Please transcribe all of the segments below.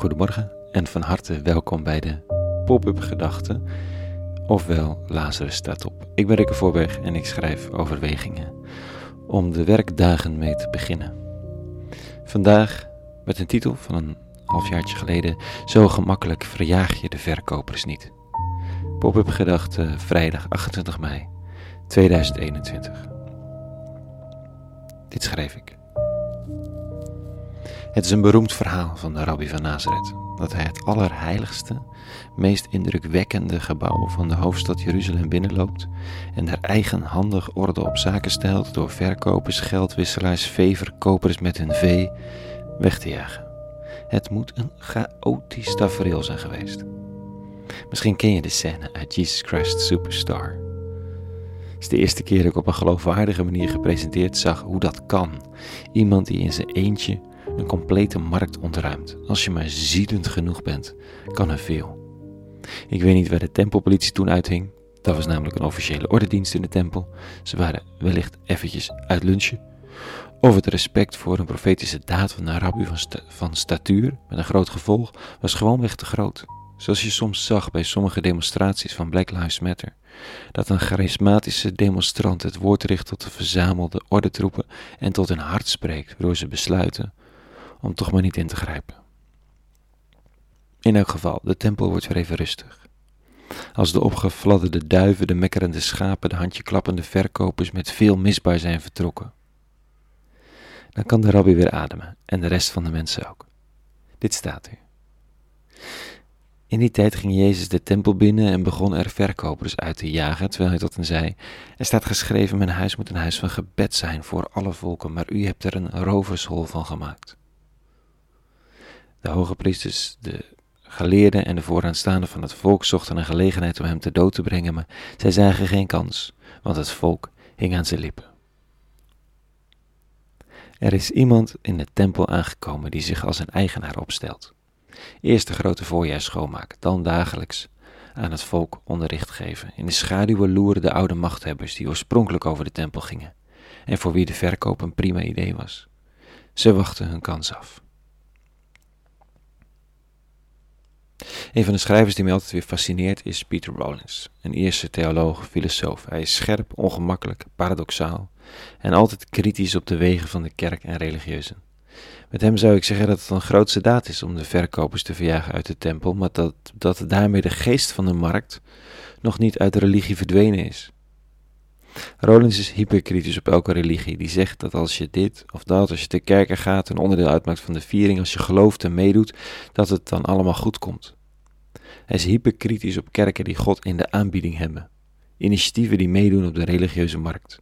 goedemorgen en van harte welkom bij de Pop-up Gedachten, ofwel Lazarus staat op. Ik ben Rikke Voorberg en ik schrijf overwegingen om de werkdagen mee te beginnen. Vandaag met een titel van een halfjaartje geleden, Zo gemakkelijk verjaag je de verkopers niet. Pop-up Gedachten, vrijdag 28 mei 2021. Dit schreef ik. Het is een beroemd verhaal van de rabbi van Nazareth, dat hij het allerheiligste, meest indrukwekkende gebouw van de hoofdstad Jeruzalem binnenloopt en daar eigenhandig orde op zaken stelt door verkopers, geldwisselaars, veeverkopers met hun vee weg te jagen. Het moet een chaotisch tafereel zijn geweest. Misschien ken je de scène uit Jesus Christ Superstar. Het is de eerste keer dat ik op een geloofwaardige manier gepresenteerd zag hoe dat kan. Iemand die in zijn eentje een complete markt ontruimt. Als je maar ziedend genoeg bent, kan er veel. Ik weet niet waar de tempelpolitie toen uithing. Dat was namelijk een officiële ordendienst in de tempel. Ze waren wellicht eventjes uit lunchen. Of het respect voor een profetische daad van een rabbi van, van statuur met een groot gevolg was gewoonweg te groot. Zoals je soms zag bij sommige demonstraties van Black Lives Matter. Dat een charismatische demonstrant het woord richt tot de verzamelde ordentroepen en tot hun hart spreekt, waardoor ze besluiten om toch maar niet in te grijpen. In elk geval, de tempel wordt weer even rustig. Als de opgefladderde duiven, de mekkerende schapen, de handjeklappende verkopers met veel misbaar zijn vertrokken. Dan kan de rabbi weer ademen en de rest van de mensen ook. Dit staat er. In die tijd ging Jezus de tempel binnen en begon er verkopers uit te jagen, terwijl hij tot hen zei: Er staat geschreven: Mijn huis moet een huis van gebed zijn voor alle volken, maar u hebt er een rovershol van gemaakt. De hoge priesters, de geleerden en de vooraanstaanden van het volk zochten een gelegenheid om hem te dood te brengen, maar zij zagen geen kans, want het volk hing aan zijn lippen. Er is iemand in de tempel aangekomen die zich als een eigenaar opstelt. Eerst de grote voorjaar schoonmaken, dan dagelijks aan het volk onderricht geven. In de schaduwen loeren de oude machthebbers die oorspronkelijk over de tempel gingen en voor wie de verkoop een prima idee was. Ze wachten hun kans af. Een van de schrijvers die mij altijd weer fascineert is Peter Rollins, een Ierse theoloog, filosoof. Hij is scherp, ongemakkelijk, paradoxaal en altijd kritisch op de wegen van de kerk en religieuzen. Met hem zou ik zeggen dat het een grootste daad is om de verkopers te verjagen uit de tempel, maar dat, dat daarmee de geest van de markt nog niet uit de religie verdwenen is. Rollins is hyperkritisch op elke religie, die zegt dat als je dit of dat, als je te kerken gaat, een onderdeel uitmaakt van de viering, als je gelooft en meedoet, dat het dan allemaal goed komt. Hij is hyperkritisch op kerken die God in de aanbieding hebben, initiatieven die meedoen op de religieuze markt.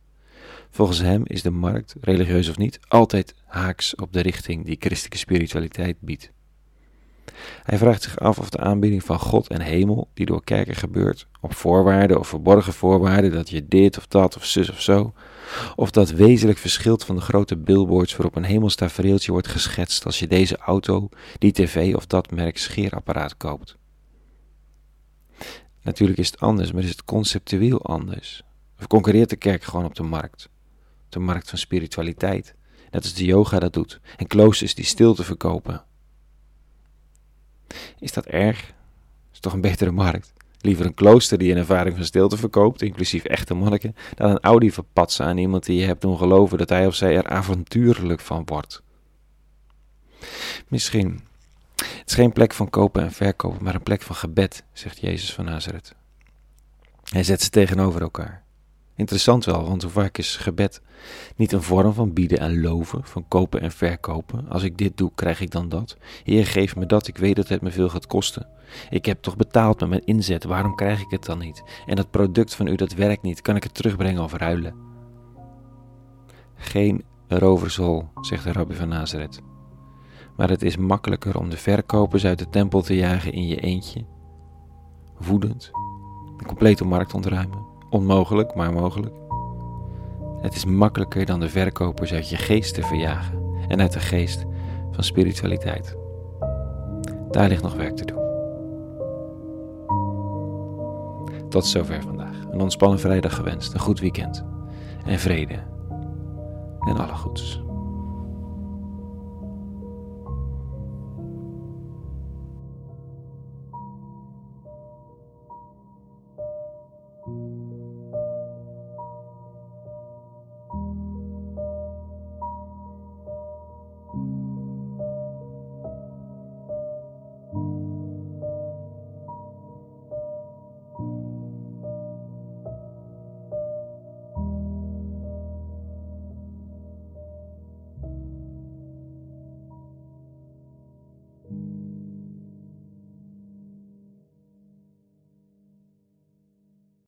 Volgens hem is de markt, religieus of niet, altijd haaks op de richting die christelijke spiritualiteit biedt. Hij vraagt zich af of de aanbieding van God en hemel, die door kerken gebeurt, op voorwaarden of verborgen voorwaarden dat je dit of dat of zus of zo, of dat wezenlijk verschilt van de grote billboards waarop een hemels wordt geschetst als je deze auto, die tv of dat merk scheerapparaat koopt. Natuurlijk is het anders, maar is het conceptueel anders? Of concurreert de kerk gewoon op de markt? Op de markt van spiritualiteit, net als de yoga dat doet, en kloosters die stilte verkopen. Is dat erg? Is toch een betere markt? Liever een klooster die een ervaring van stilte verkoopt, inclusief echte monniken, dan een Audi verpatsen aan iemand die je hebt doen geloven dat hij of zij er avontuurlijk van wordt. Misschien. Het is geen plek van kopen en verkopen, maar een plek van gebed, zegt Jezus van Nazareth. Hij zet ze tegenover elkaar. Interessant wel, want hoe vaak is gebed niet een vorm van bieden en loven, van kopen en verkopen? Als ik dit doe, krijg ik dan dat. Heer, geef me dat, ik weet dat het me veel gaat kosten. Ik heb toch betaald met mijn inzet, waarom krijg ik het dan niet? En dat product van u, dat werkt niet, kan ik het terugbrengen of ruilen? Geen roversol, zegt de rabbi van Nazareth. Maar het is makkelijker om de verkopers uit de tempel te jagen in je eentje. Woedend, een complete markt ontruimen Onmogelijk, maar mogelijk. Het is makkelijker dan de verkopers uit je geest te verjagen en uit de geest van spiritualiteit. Daar ligt nog werk te doen. Tot zover vandaag. Een ontspannen vrijdag gewenst, een goed weekend en vrede en alle goeds.